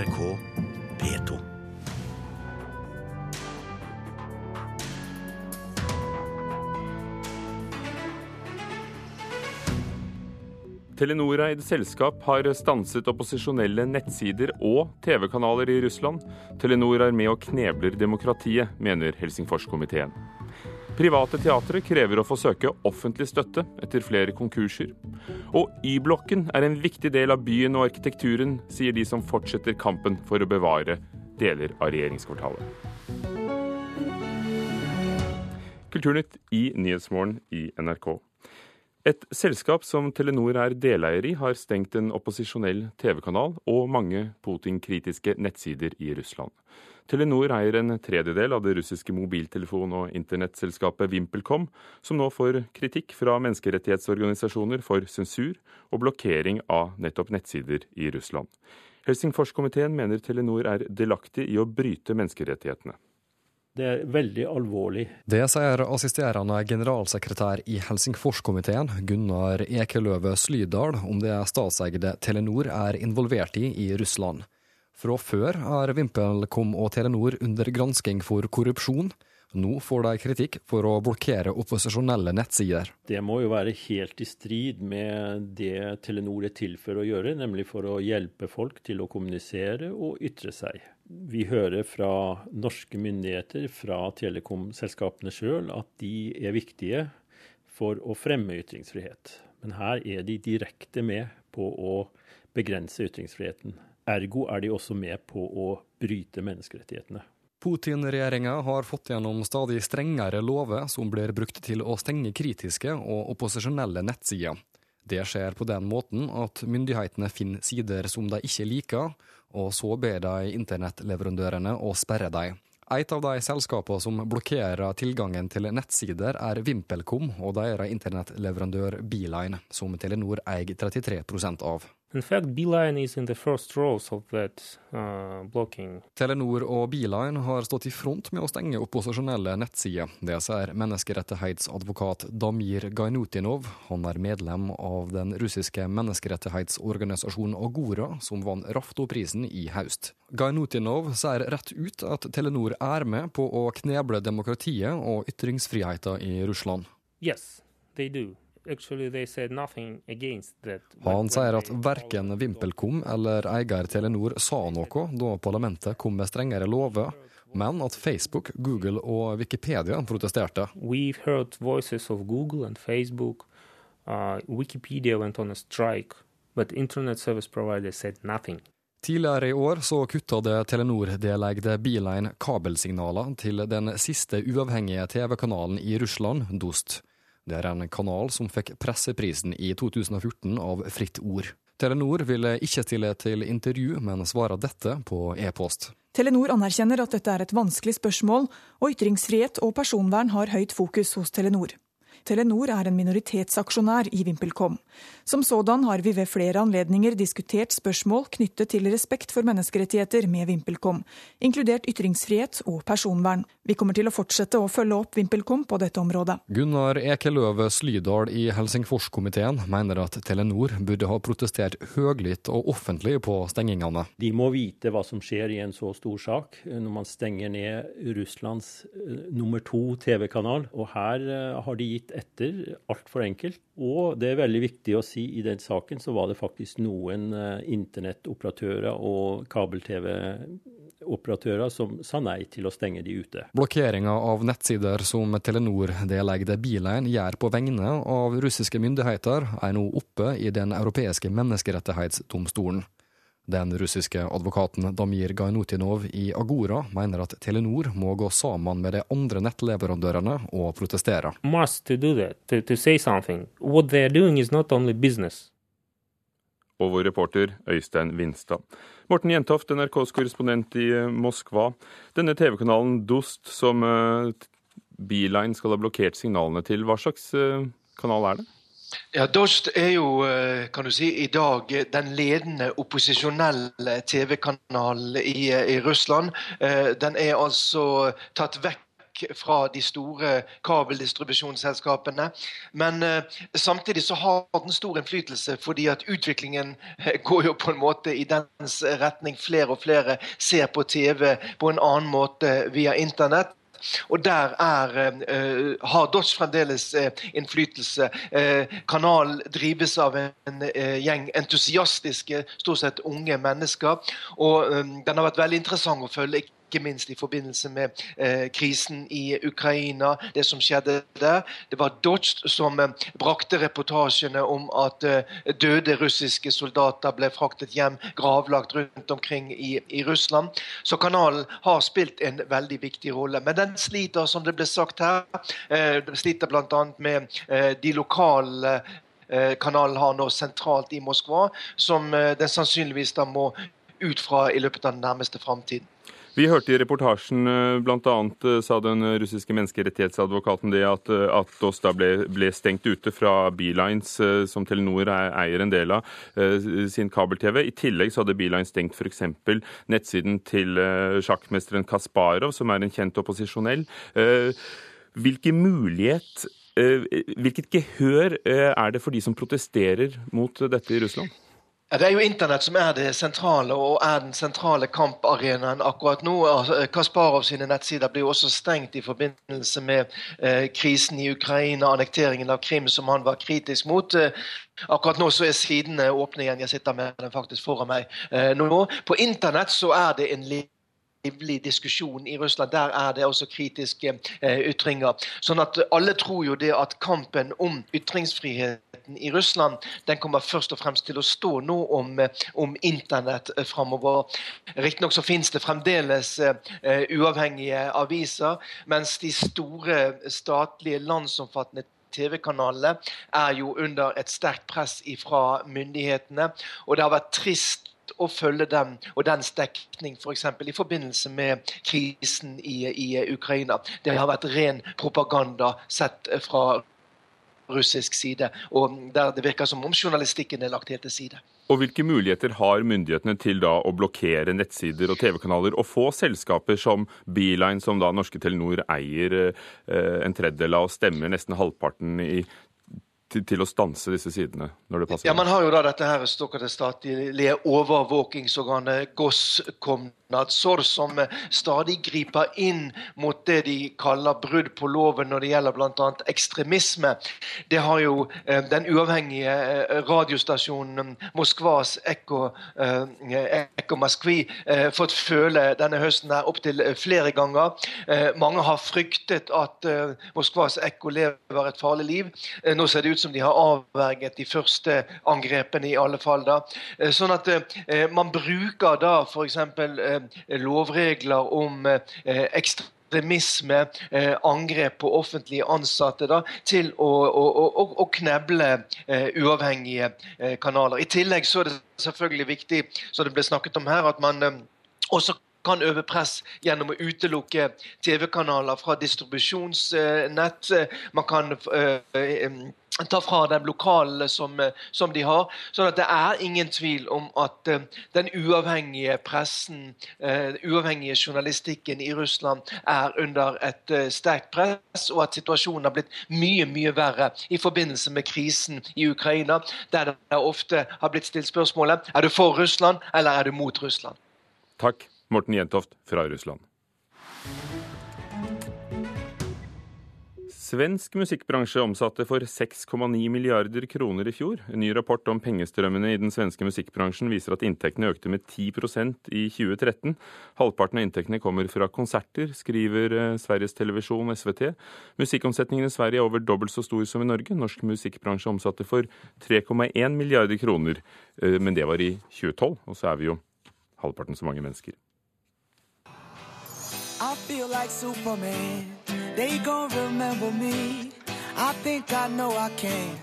NRK P2. Telenor-eid selskap har stanset opposisjonelle nettsider og TV-kanaler i Russland. Telenor er med og knebler demokratiet, mener Helsingforskomiteen. Private teatre krever å få søke offentlig støtte etter flere konkurser. Og Y-blokken er en viktig del av byen og arkitekturen, sier de som fortsetter kampen for å bevare deler av regjeringskvartalet. Kulturnytt i Nyhetsmorgen i NRK. Et selskap som Telenor er deleier i, har stengt en opposisjonell TV-kanal og mange Putin-kritiske nettsider i Russland. Telenor eier en tredjedel av det russiske mobiltelefon- og internettselskapet VimpelCom, som nå får kritikk fra menneskerettighetsorganisasjoner for sensur og blokkering av nettopp nettsider i Russland. Helsingforskomiteen mener Telenor er delaktig i å bryte menneskerettighetene. Det er veldig alvorlig. Det sier assisterende generalsekretær i Helsingforskomiteen, Gunnar Ekeløve Slydal, om det statseide Telenor er involvert i i Russland. Fra før er VimpelCom og Telenor under gransking for korrupsjon. Nå får de kritikk for å blokkere opposisjonelle nettsider. Det må jo være helt i strid med det Telenor er til for å gjøre, nemlig for å hjelpe folk til å kommunisere og ytre seg. Vi hører fra norske myndigheter, fra telekomselskapene sjøl, at de er viktige for å fremme ytringsfrihet. Men her er de direkte med på å begrense ytringsfriheten. Ergo er de også med på å bryte menneskerettighetene. Putin-regjeringa har fått gjennom stadig strengere lover som blir brukt til å stenge kritiske og opposisjonelle nettsider. Det skjer på den måten at myndighetene finner sider som de ikke liker, og så ber de internettleverandørene å sperre dem. Et av de selskapene som blokkerer tilgangen til nettsider, er VimpelCom og deres internettleverandør Beeline, som Telenor eier 33% av. In fact, Beeline is in the first rows of that uh, blocking. Telenor og Beeline har stått i front med å stenge opposisjonelle nettsider. Det sier menneskerettighetsadvokat Damir Gainutinov. Han er medlem av den russiske menneskerettighetsorganisasjonen Agora, som vant Rafto-prisen i høst. Gainutinov sier rett ut at Telenor er med på å kneble demokratiet og ytringsfriheten i Russland. Yes, they do. Han sier at verken VimpelCom eller eier Telenor sa noe da parlamentet kom med strengere lover, men at Facebook, Google og Wikipedia protesterte. Google Facebook. Uh, Wikipedia went on a strike, but internet service providers said nothing. Tidligere i år så kutta det Telenor-deleide Beeline kabelsignaler til den siste uavhengige TV-kanalen i Russland, Dost. Det er en kanal som fikk presseprisen i 2014 av Fritt Ord. Telenor ville ikke stille til intervju, men svarer dette på e-post. Telenor anerkjenner at dette er et vanskelig spørsmål, og ytringsfrihet og personvern har høyt fokus hos Telenor. Telenor er en minoritetsaksjonær i VimpelCom. Som sådan har vi ved flere anledninger diskutert spørsmål knyttet til respekt for menneskerettigheter med VimpelCom, inkludert ytringsfrihet og personvern. Vi kommer til å fortsette å følge opp VimpelCom på dette området. Gunnar Ekeløve Slydal i Helsingforskomiteen mener at Telenor burde ha protestert høglytt og offentlig på stengingene. De må vite hva som skjer i en så stor sak, når man stenger ned Russlands uh, nummer to TV-kanal. Og her uh, har de gitt etter altfor enkelt. Og det er veldig viktig å si i den saken så var det faktisk noen uh, internettoperatører og kabel-TV-operatører som sa nei til å stenge de ute. Blokkeringa av nettsider som Telenor delegde Beeline gjør på vegne av russiske myndigheter, er nå oppe i Den europeiske menneskerettighetsdomstolen. Den russiske advokaten Damir Gainutinov i Agora mener at Telenor må gå sammen med de andre nettleverandørene og protestere. Og vår reporter Øystein Vinstad. Morten Jentoft, NRKs korrespondent i eh, Moskva. Denne TV-kanalen Dost, som uh, Beeline skal ha blokkert signalene til, hva slags uh, kanal er det? Ja, Dost er jo eh, kan du si, i dag den ledende opposisjonelle TV-kanalen i, i, Russland. Eh, den er altså tatt vekk fra de store kabeldistribusjonsselskapene. Men samtidig så har den stor innflytelse, fordi at utviklingen går jo på en måte i dens retning. Flere og flere ser på TV på en annen måte via internett. Og der er, uh, har Dodge fremdeles uh, innflytelse. Uh, kanalen drives av en gjeng entusiastiske, stort sett unge mennesker. Og um, den har vært veldig interessant å følge ikke minst i forbindelse med eh, krisen i Ukraina, det som skjedde der. Det var Dodge som eh, brakte reportasjene om at eh, døde russiske soldater ble fraktet hjem, gravlagt rundt omkring i, i, Russland. Så kanalen har spilt en veldig viktig rolle. Men den sliter, som det ble sagt her, den sliter bl.a. med de lokale kanalen har nå sentralt i Moskva, som den sannsynligvis da må ut fra i løpet av den nærmeste framtiden. Vi hørte i reportasjen eh, bl.a. Eh, sa den russiske menneskerettighetsadvokaten det at eh, Atos da ble, ble, stengt ute fra Beelines, som Telenor eier en del av, sin kabel-TV. I tillegg så hadde Beeline stengt f.eks. nettsiden til sjakkmesteren Kasparov, som er en kjent opposisjonell. Hvilken mulighet Hvilket gehør er det for de som protesterer mot dette i Russland? Det er jo internett som er det sentrale og er den sentrale kamparenaen akkurat nå. Altså, Kasparov sine nettsider blir jo også stengt i forbindelse med eh, krisen i Ukraina, annekteringen av Krim, som han var kritisk mot. Eh, akkurat nå så er sidene åpne igjen. Jeg sitter med den faktisk foran meg eh, nå. På internett så er det en livlig diskusjon i Russland. Der er det også kritiske eh, ytringer. Sånn at alle tror jo det at kampen om ytringsfriheten i Russland den kommer først og fremst til å stå nå om, eh, om internett eh, framover. Riktignok så finnes det fremdeles eh, uavhengige aviser, mens de store statlige landsomfattende TV-kanalene er jo under et sterkt press fra myndighetene. Og det har vært trist å følge dem og dens dekning f.eks. I forbindelse med krisen i, i, Ukraina. Det har vært ren propaganda sett fra russisk side. Og der det virker som om journalistikken er lagt helt til side. Og Hvilke muligheter har myndighetene til da å blokkere nettsider og TV-kanaler, og få selskaper som Beeline, som da norske Telenor eier eh, en tredjedel av, og stemmer nesten halvparten i til, til, å stanse disse sidene når det passer? Ja, Man har jo da dette her såkalte statlige overvåkingsorganet Goskomnadsor, som eh, stadig griper inn mot det de kaller brudd på loven når det gjelder bl.a. ekstremisme. Det har jo eh, den uavhengige eh, radiostasjonen Moskvas Ekko, Ekko Moskvi fått føle denne høsten her opptil flere ganger. Mange har fryktet at Moskvas Ekko lever et farlig liv. Nå ser det ut som de har avverget de første angrepene, i alle fall. da. Eh, sånn at eh, man bruker da f.eks. Eh, lovregler om ekstremisme, eh, angrep på offentlige ansatte, da, til å, å, å, å kneble eh, uavhengige eh, kanaler. I tillegg så er det selvfølgelig viktig, som det ble snakket om her, at man også kan øve press gjennom å utelukke TV-kanaler fra distribusjonsnett. Man kan ta fra dem lokalene som, eh, som, de har. sånn at det er ingen tvil om at uh, den uavhengige pressen, uh, uavhengige journalistikken i Russland er under et uh, sterkt press, og at situasjonen har blitt mye mye verre i forbindelse med krisen i Ukraina, der det ofte har blitt stilt spørsmålet er du for Russland eller er du mot Russland. Takk, Morten Jentoft fra Russland. Svensk musikkbransje omsatte for 6,9 milliarder kroner i fjor. En ny rapport om pengestrømmene i den svenske musikkbransjen viser at inntektene økte med 10% i 2013. Halvparten av inntektene kommer fra konserter, skriver eh, Sveriges Televisjon SVT. Musikkomsetningen i Sverige er over dobbelt så stor som i Norge. Norsk musikkbransje omsatte for 3,1 milliarder kroner, eh, men det var i 2012, og så er vi jo halvparten så mange mennesker. I feel like Superman. They gon' remember me. I think I know I can.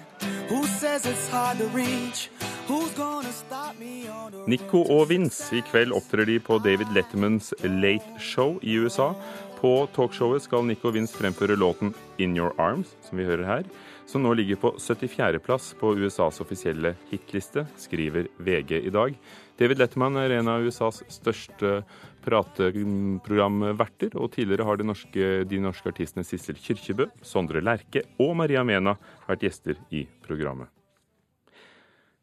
Who says it's hard to reach? Nico og Vince. I kveld opptrer de på David Lettermans Late Show i USA. På talkshowet skal Nico Vince fremføre låten 'In Your Arms', som vi hører her, som nå ligger på 74.-plass på USAs offisielle hitliste, skriver VG i dag. David Letterman er en av USAs største prateprogramverter, og tidligere har de norske, de norske artistene Sissel Kyrkjebø, Sondre Lerche og Maria Mena vært gjester i programmet.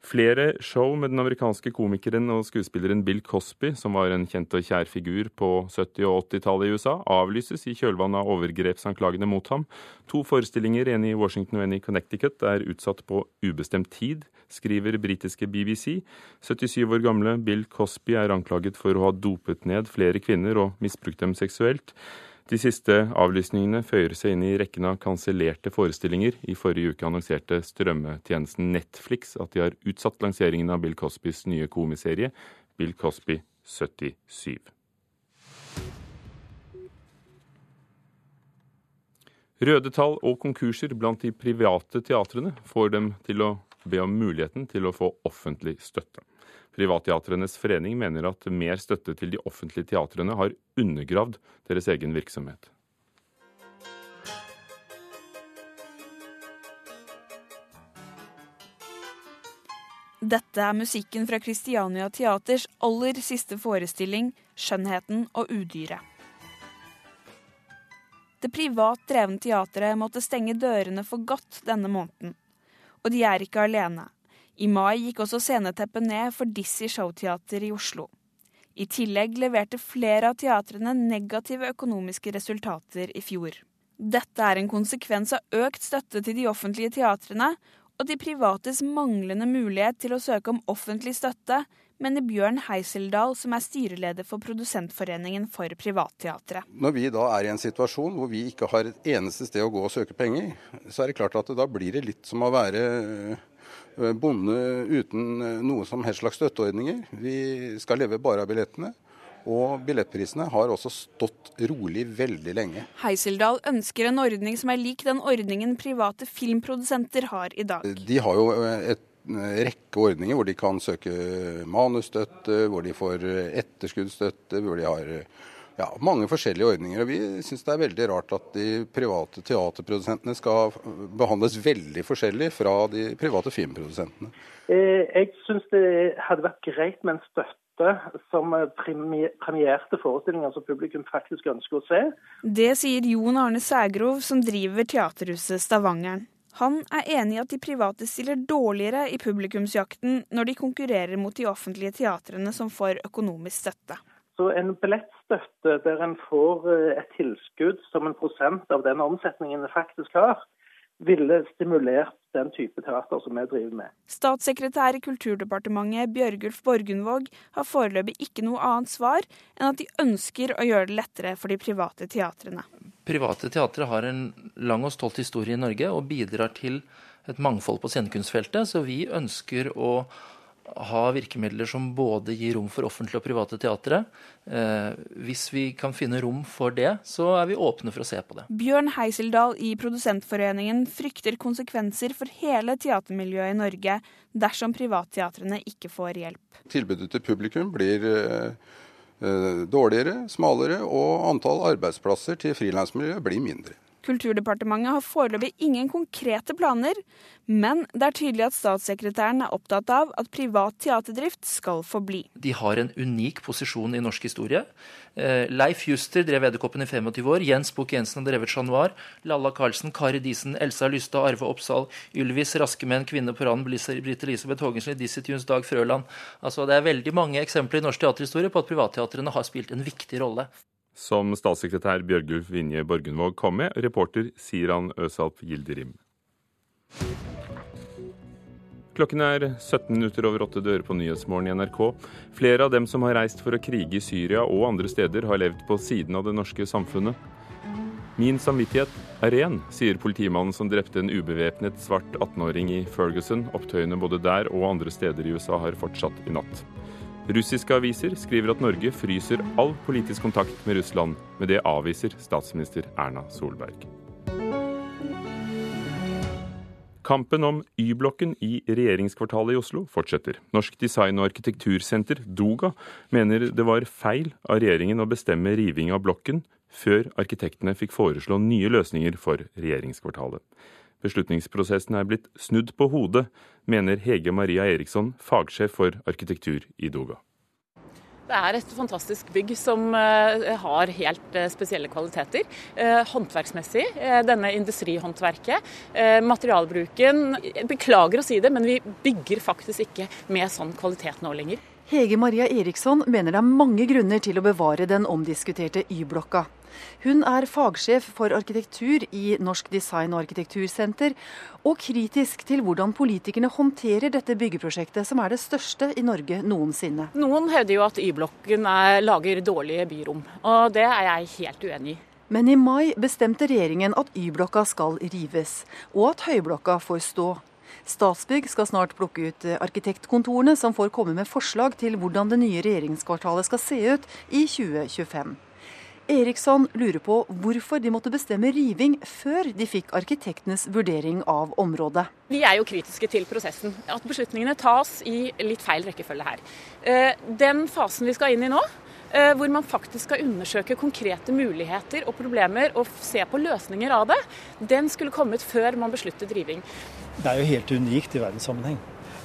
Flere show med den amerikanske komikeren og skuespilleren Bill Cosby, som var en kjent og kjær figur på 70- og 80-tallet i USA, avlyses i kjølvannet av overgrepsanklagene mot ham. To forestillinger, en i Washington og en i Connecticut, er utsatt på ubestemt tid, skriver britiske BBC. 77 år gamle Bill Cosby er anklaget for å ha dopet ned flere kvinner og misbrukt dem seksuelt. De siste avlysningene føyer seg inn i rekken av kansellerte forestillinger. I forrige uke annonserte strømmetjenesten Netflix at de har utsatt lanseringen av Bill Cosbys nye komiserie Bill Cosby 77. Røde tall og konkurser blant de private teatrene får dem til å be om muligheten til å få offentlig støtte. Privatteatrenes forening mener at mer støtte til de offentlige teatrene har undergravd deres egen virksomhet. Dette er musikken fra Christiania Teaters aller siste forestilling, 'Skjønnheten og udyret'. Det privat drevne teatret måtte stenge dørene for godt denne måneden. Og de er ikke alene. I mai gikk også sceneteppet ned for Dizzie Showteater i Oslo. I tillegg leverte flere av teatrene negative økonomiske resultater i fjor. Dette er en konsekvens av økt støtte til de offentlige teatrene og de privates manglende mulighet til å søke om offentlig støtte, mener Bjørn Heiseldal, som er styreleder for Produsentforeningen for privatteatret. Når vi da er i en situasjon hvor vi ikke har et eneste sted å gå og søke penger, så er det klart at da blir det litt som å være bonde uten noen noe som helst slags støtteordninger. Vi skal leve bare av billettene. Og billettprisene har også stått rolig veldig lenge. Heiseldal ønsker en ordning som er lik den ordningen private filmprodusenter har i dag. De har jo et rekke ordninger hvor de kan søke manusstøtte, hvor de får etterskuddsstøtte, hvor de har ja, mange forskjellige ordninger. og Vi syns det er veldig rart at de private teaterprodusentene skal behandles veldig forskjellig fra de private filmprodusentene. Eh, jeg syns det hadde vært greit med en støtte som premierte forestillinger som publikum faktisk ønsker å se. Det sier Jon Arne Sægrov, som driver Teaterhuset Stavangeren. Han er enig i at de private stiller dårligere i publikumsjakten når de konkurrerer mot de offentlige teatrene som får økonomisk støtte. Så en billettstøtte der en får eh, et tilskudd som en prosent av den omsetningen en faktisk har, ville stimulert den type teater som vi driver med. Statssekretær i Kulturdepartementet Bjørgulf Borgundvåg har foreløpig ikke noe annet svar enn at de ønsker å gjøre det lettere for de private teatrene. Private teatre har en lang og stolt historie i Norge og bidrar til et mangfold på scenekunstfeltet, så vi ønsker å ha virkemidler som både gir rom for offentlige og private teatre. Eh, hvis vi kan finne rom for det, så er vi åpne for å se på det. Bjørn Heiseldal i Produsentforeningen frykter konsekvenser for hele teatermiljøet i Norge dersom privatteatrene ikke får hjelp. Tilbudet til publikum blir eh, eh dårligere, smalere, og antall arbeidsplasser til frilansmiljøet blir mindre. Kulturdepartementet har foreløpig ingen konkrete planer, men det er tydelig at statssekretæren er opptatt av at privat teaterdrift skal forbli. De har en unik posisjon i norsk historie. Eh, Leif Juster drev Edderkoppen i 25 år. Jens Bukk Jensen har drevet Chat Noir. Lalla Karlsen, Kari Disen, Elsa Lystad, Arve Oppsal, Ylvis, Raske menn, Kvinne på randen, Britt Elisabeth Haagensen, Dizzie Dag Frøland. Altså, det er veldig mange eksempler i norsk teaterhistorie på at privatteatrene har spilt en viktig rolle som statssekretær Bjørgulf Vinje Borgundvåg kom med, reporter Siran Øsalp Gilderim. Klokken er 17 minutter over åtte dører på Nyhetsmorgen i NRK. Flere av dem som har reist for å krige i Syria og andre steder, har levd på siden av det norske samfunnet. Min samvittighet er ren, sier politimannen som drepte en ubevæpnet svart 18-åring i Ferguson. Opptøyene både der og andre steder i USA har fortsatt i natt. Russiske aviser skriver at Norge fryser all politisk kontakt med Russland, men det avviser statsminister Erna Solberg. Kampen om Y-blokken i regjeringskvartalet i Oslo fortsetter. Norsk design- og arkitektursenter, DOGA, mener det var feil av regjeringen å bestemme riving av blokken før arkitektene fikk foreslå nye løsninger for regjeringskvartalet. Beslutningsprosessen er blitt snudd på hodet, mener Hege Maria Eriksson, fagsjef for arkitektur i Doga. Det er et fantastisk bygg som uh, har helt uh, spesielle kvaliteter. Uh, håndverksmessig, denne industrihåndverket. materialbruken Beklager å si det, men vi bygger faktisk ikke med sånn kvalitet nå lenger. Hege Maria Eriksson mener det er mange grunner til å bevare den omdiskuterte Y-blokka. Hun er fagsjef for arkitektur i Norsk design- og arkitektursenter, og kritisk til hvordan politikerne håndterer dette byggeprosjektet, som er det største i Norge noensinne. Noen hevder jo at Y-blokken lager dårlige byrom, og det er jeg helt uenig i. Men i mai bestemte regjeringen at Y-blokka skal rives, og at Høyblokka får stå. Statsbygg skal snart plukke ut arkitektkontorene, som får komme med forslag til hvordan det nye regjeringskvartalet skal se ut i 2025. Eriksson lurer på hvorfor de måtte bestemme riving før de fikk arkitektenes vurdering av området. Vi er jo kritiske til prosessen. At beslutningene tas i litt feil rekkefølge her. Eh, den fasen vi skal inn i nå, hvor man faktisk skal undersøke konkrete muligheter og problemer og se på løsninger av det, den skulle kommet før man besluttet riving. Det er jo helt unikt i verdenssammenheng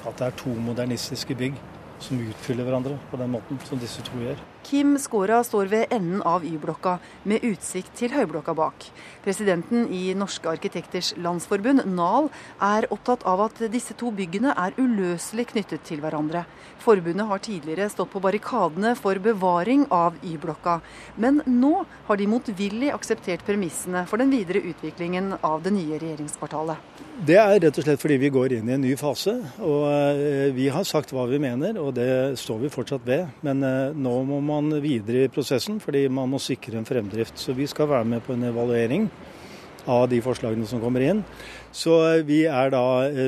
at det er to modernistiske bygg som utfyller hverandre på den måten som disse to gjør. Kim Skåra står ved enden av Y-blokka med utsikt til Høyblokka bak. Presidenten i Norske arkitekters landsforbund, NAL, er opptatt av at disse to byggene er uløselig knyttet til hverandre. Forbundet har tidligere stått på barrikadene for bevaring av Y-blokka, men nå har de motvillig akseptert premissene for den videre utviklingen av det nye regjeringskvartalet. Det er rett og slett fordi vi går inn i en ny fase. og eh, Vi har sagt hva vi mener, og det står vi fortsatt ved. Men eh, nå må man videre i prosessen, fordi man må sikre en fremdrift. Så vi skal være med på en evaluering av de forslagene som kommer inn. Så eh, vi er da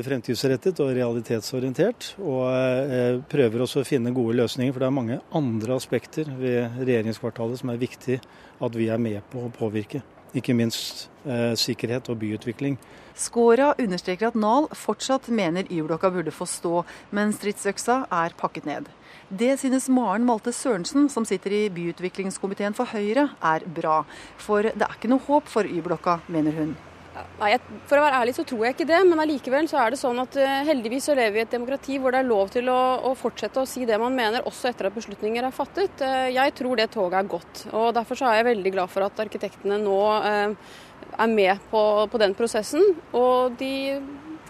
fremtidsrettet og realitetsorientert, og prøver også å finne gode løsninger. For det er mange andre aspekter ved regjeringskvartalet som er viktig at vi er med på å påvirke. Ikke minst eh, sikkerhet og byutvikling. Skåra understreker at Nal fortsatt mener Y-blokka burde få stå, men stridsøksa er pakket ned. Det synes Maren Malte Sørensen, som sitter i byutviklingskomiteen for Høyre, er bra. For det er ikke noe håp for Y-blokka, mener hun. Nei, For å være ærlig så tror jeg ikke det, men allikevel så er det sånn at uh, heldigvis så lever vi i et demokrati hvor det er lov til å, å, fortsette å si det man mener, også etter at beslutninger er fattet. Uh, jeg tror det toget er gått. og Derfor så er jeg veldig glad for at arkitektene nå uh, er med på, på den prosessen. Og de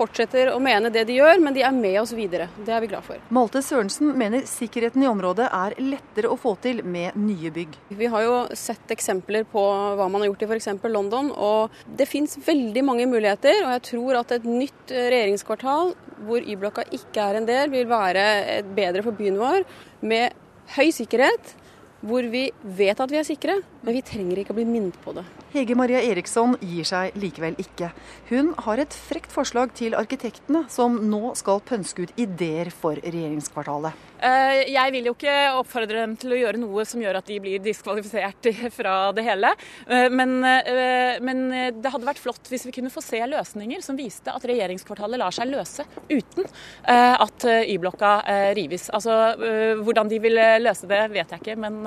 fortsetter å mene det de gjør, men de er med oss videre. Det er vi glad for. Malte Sørensen mener sikkerheten i området er lettere å få til med nye bygg. Vi har jo sett eksempler på hva man har gjort i f.eks. London, og det fins veldig mange muligheter. Og jeg tror at et nytt regjeringskvartal hvor Y-blokka ikke er en del, vil være bedre for byen vår. Med høy sikkerhet, hvor vi vet at vi er sikre, men vi trenger ikke å bli minnet på det. Hege Maria Eriksson gir seg likevel ikke. Hun har et frekt forslag til arkitektene, som nå skal pønske ut ideer for regjeringskvartalet. Eh, jeg vil jo ikke oppfordre dem til å gjøre noe som gjør at de blir diskvalifisert fra det hele. Eh, men, eh, men det hadde vært flott hvis vi kunne få se løsninger som viste at regjeringskvartalet lar seg løse uten at Y-blokka rives. Altså, Hvordan de vil løse det, vet jeg ikke, men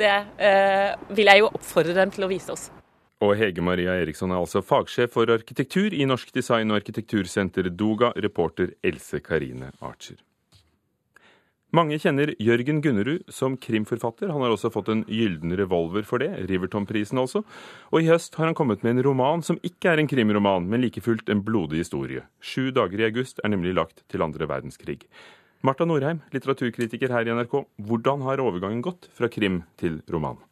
det vil jeg jo oppfordre dem til å vise oss. Og Hege Maria Eriksson er altså fagsjef for arkitektur i Norsk design- og arkitektursenter Doga, reporter Else Karine Archer. Mange kjenner Jørgen Gunnerud som krimforfatter. Han har også fått en gylden revolver for det, Riverton-prisen altså. Og i høst har han kommet med en roman som ikke er en krimroman, men like fullt en blodig historie. Sju dager i august er nemlig lagt til andre verdenskrig. Marta Norheim, litteraturkritiker her i NRK. Hvordan har overgangen gått fra krim til roman?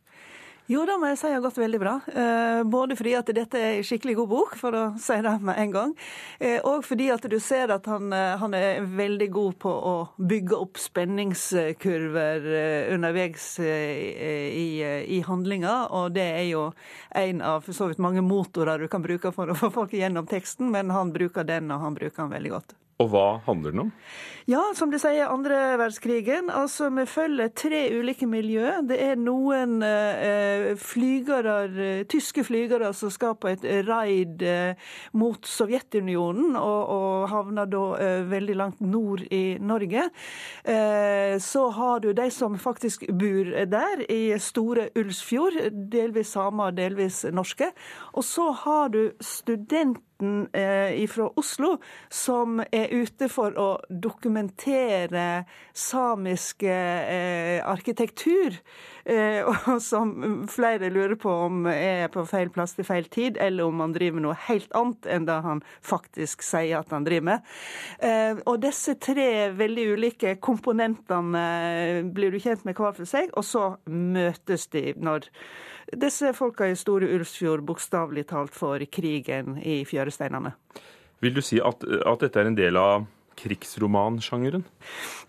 Jo, det må jeg si har gått veldig bra. Eh, både fordi at dette er en skikkelig god bok, for å si det med en gang, eh, og fordi at du ser at han, eh, han er veldig god på å bygge opp spenningskurver underveis i, i handlinga, og det er jo en av så vidt mange motorer du kan bruke for å få folk gjennom teksten, men han bruker den, og han bruker den veldig godt. Og hva handler den om? Ja, som du sier andre verdenskrigen. Altså, vi følger tre ulike miljø. Det er noen eh, flygere, eh, tyske flygere som skal på et raid eh, mot Sovjetunionen, og, og havner da eh, veldig langt nord i Norge. Eh, så har du de som faktisk bor der, i Store Ulsfjord. Delvis samer, delvis norske. Og så har du studenter eh, fra Oslo som er ute for å dokumentere samisk eh, arkitektur. Eh, og som flere lurer på om er på feil plass til feil tid, eller om han driver noe helt annet enn det han faktisk sier at han driver med. Eh, og disse tre veldig ulike komponentene blir du kjent med hver for seg, og så møtes de når disse folka i Store Ulvsfjord bokstavelig talt for krigen i fjøresteinene. Vil du si at, at dette er en del av krigsromansjangeren?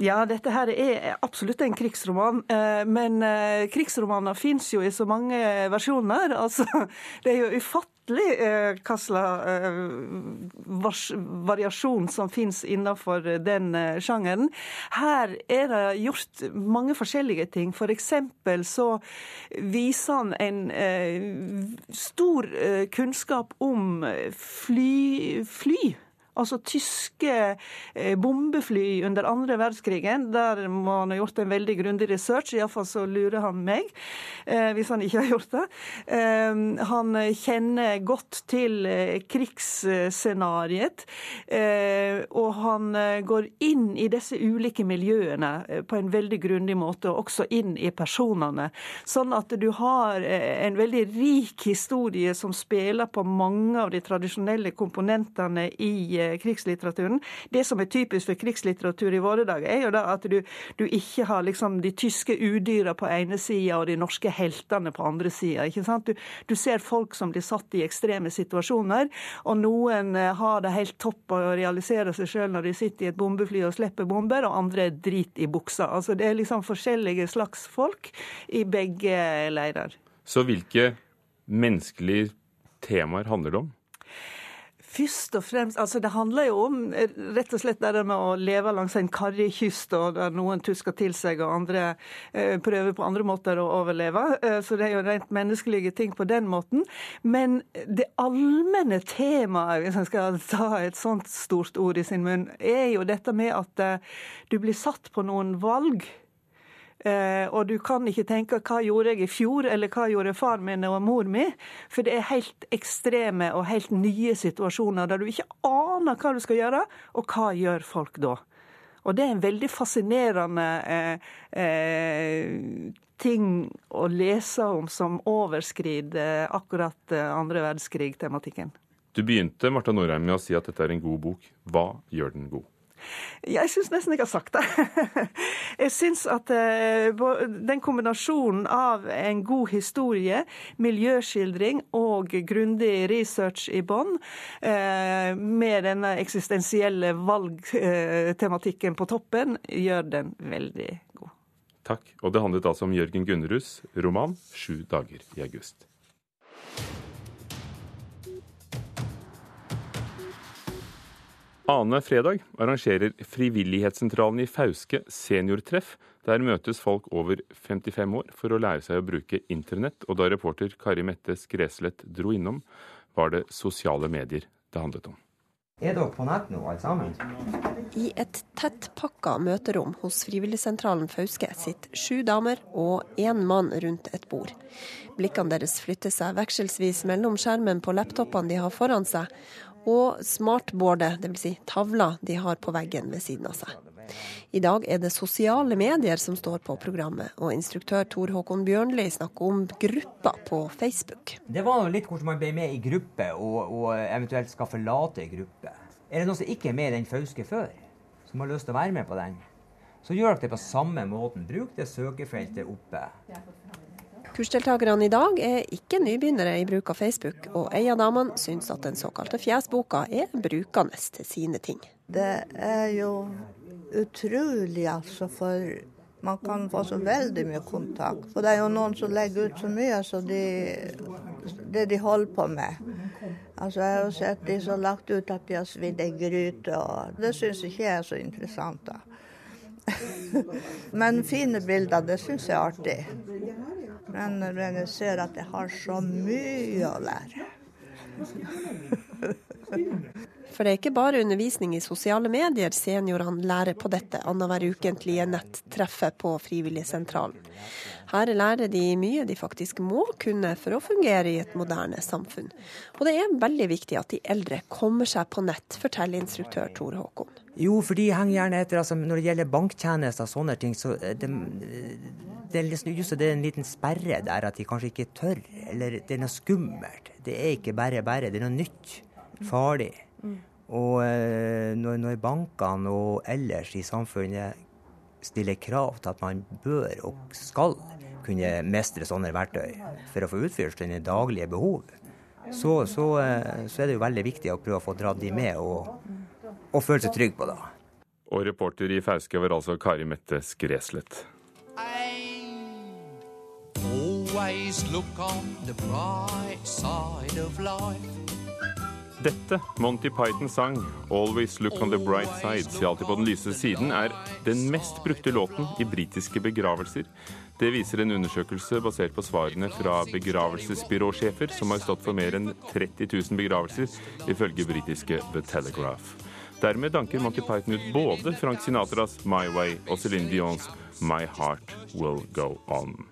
Ja, dette her er absolutt en krigsroman. Eh, men eh, krigsromaner fins jo i så mange versjoner. Altså, det er jo ufattelig eh, hva slags variasjon som finnes innenfor den sjangeren. Her er det gjort mange forskjellige ting. For eksempel så viser han en stor kunnskap om fly. fly Altså tyske eh, bombefly under andre verdenskrigen. Der må han ha gjort en veldig grundig research, iallfall så lurer han meg, eh, hvis han ikke har gjort det. Eh, han kjenner godt til krigsscenariet, og han går inn i disse ulike miljøene på en veldig grundig måte, og også inn i personene. Sånn at du har en veldig rik historie som spiller på mange av de tradisjonelle komponentene i krigslitteraturen. Det som er typisk for krigslitteratur i våre dager, er jo da at du, du ikke har liksom de tyske udyra på ene sida og de norske heltene på andre sida. Du, du ser folk som blir satt i ekstreme situasjoner, og noen eh, har det helt topp å realisere seg sjøl når de sitter i et bombefly og slipper bomber, og andre er drit i buksa. Altså Det er liksom forskjellige slags folk i begge leirer. Så hvilke menneskelige temaer handler det om? Først og fremst, altså Det handler jo om rett og slett det med å leve langs en karrig kyst, og der noen tusker til seg og andre eh, prøver på andre måter å overleve. Eh, så det er jo rent menneskelige ting på den måten. Men det allmenne temaet, hvis en skal ta et sånt stort ord i sin munn, er jo dette med at eh, du blir satt på noen valg og du kan ikke tenke 'hva gjorde jeg i fjor', eller 'hva gjorde far min og mor mi'? For det er helt ekstreme og helt nye situasjoner der du ikke aner hva du skal gjøre, og hva gjør folk da? Og det er en veldig fascinerende eh, eh, ting å lese om som overskrider akkurat eh, andre verdenskrig-tematikken. Du begynte Martha Norheim, med å si at dette er en god bok. Hva gjør den god? Jeg syns nesten jeg har sagt det. Jeg syns at eh, den kombinasjonen av en god historie, miljøskildring og grundig research i bånn, eh, med denne eksistensielle valgtematikken på toppen, gjør den veldig god. Takk. Og det handlet altså om Jørgen Gunnerus roman 'Sju dager i august'. Ane fredag arrangerer Frivillighetssentralen i Fauske seniortreff. Der møtes folk over 55 år for å lære seg å bruke internett, og da reporter Kari Mette Skreslett dro innom, var det sosiale medier det handlet om. Er dere på nett nå, alle sammen? I et tettpakka møterom hos Frivilligsentralen Fauske sitter sju damer og én mann rundt et bord. Blikkene deres flytter seg vekselsvis mellom skjermen på laptopene de har foran seg, og smartboardet, dvs. Si tavla de har på veggen ved siden av seg. I dag er det sosiale medier som står på programmet, og instruktør Tor Håkon Bjørnli snakker om grupper på Facebook. Det var litt hvordan man ble med i gruppe, og, og eventuelt skal forlate gruppe. Er det noen som ikke er med i den Fauske før, som har lyst til å være med på den, så gjør dere det på samme måten. Bruk det søkefeltet oppe. Kursdeltakerne i dag er ikke nybegynnere i bruk av Facebook, og ei av damene syns at den såkalte fjesboka er brukende til sine ting. Det er jo utrolig, altså, for man kan få så veldig mye kontakt. For det er jo noen som legger ut så mye så de, det de holder på med. Altså, jeg har jo sett de som har lagt ut at de har svidd ei gryte, og det syns ikke jeg er så interessant, da. Men fine bilder, det syns jeg er artig. Men når jeg ser at jeg har så mye å lære For det er ikke bare undervisning i sosiale medier seniorene lærer på dette annenhver ukentlige nettreffet på Frivilligsentralen. Her lærer de mye de faktisk må kunne for å fungere i et moderne samfunn. Og det er veldig viktig at de eldre kommer seg på nett, forteller instruktør Tor Håkon. Jo, for de henger gjerne etter. altså Når det gjelder banktjenester og sånne ting, så det, det er liksom just det er en liten sperre der at de kanskje ikke tør. Eller det er noe skummelt. Det er ikke bare bare, det er noe nytt. Farlig. Mm. Og eh, når, når bankene og ellers i samfunnet stiller krav til at man bør og skal kunne mestre sånne verktøy for å få utfylt sine daglige behov, så, så, eh, så, er det jo veldig viktig å prøve å få dratt de med og, og føle seg trygg på det. Og reporter i Fauske var altså Kari Mette Skreslet. Always look on the bright side of life. Dette Monty Pythons sang, 'Always Look On The Bright Side', si alltid på den lyse siden, er den mest brukte låten i britiske begravelser. Det viser en undersøkelse basert på svarene fra begravelsesbyråsjefer, som har stått for mer enn 30 000 begravelser, ifølge britiske The Telegraph. Dermed danker Monty Python ut både Frank Sinatras 'My Way' og Céline Dions 'My Heart Will Go On'.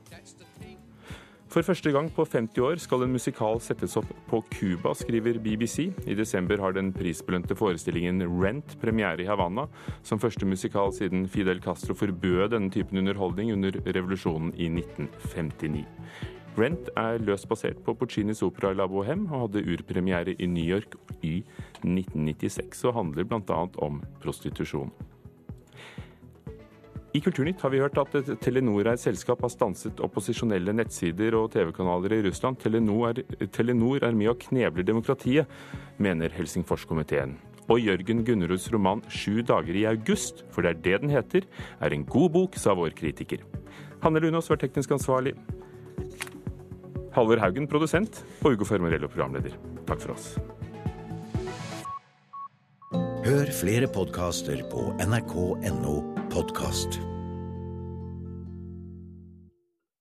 For første gang på 50 år skal en musikal settes opp på Cuba, skriver BBC. I desember har den prisbelønte forestillingen Rent premiere i Havanna, som første musikal siden Fidel Castro forbød denne typen underholdning under revolusjonen i 1959. Rent er løst basert på Puccinis opera La Bohème og hadde urpremiere i New York i 1996, og handler bl.a. om prostitusjon. I Kulturnytt har vi hørt at Telenor er et selskap har stanset opposisjonelle nettsider og TV-kanaler i Russland. Telenor Telenor er med og knebler demokratiet, mener Helsingforskomiteen. Og Jørgen Gunneruds roman 'Sju dager i august', for det er det den heter, er en god bok, sa vår kritiker. Hanne Lunås var teknisk ansvarlig. Halvor Haugen produsent, og Ugo Fermarello programleder. Takk for oss. Hør flere podkaster på nrk.no podkast.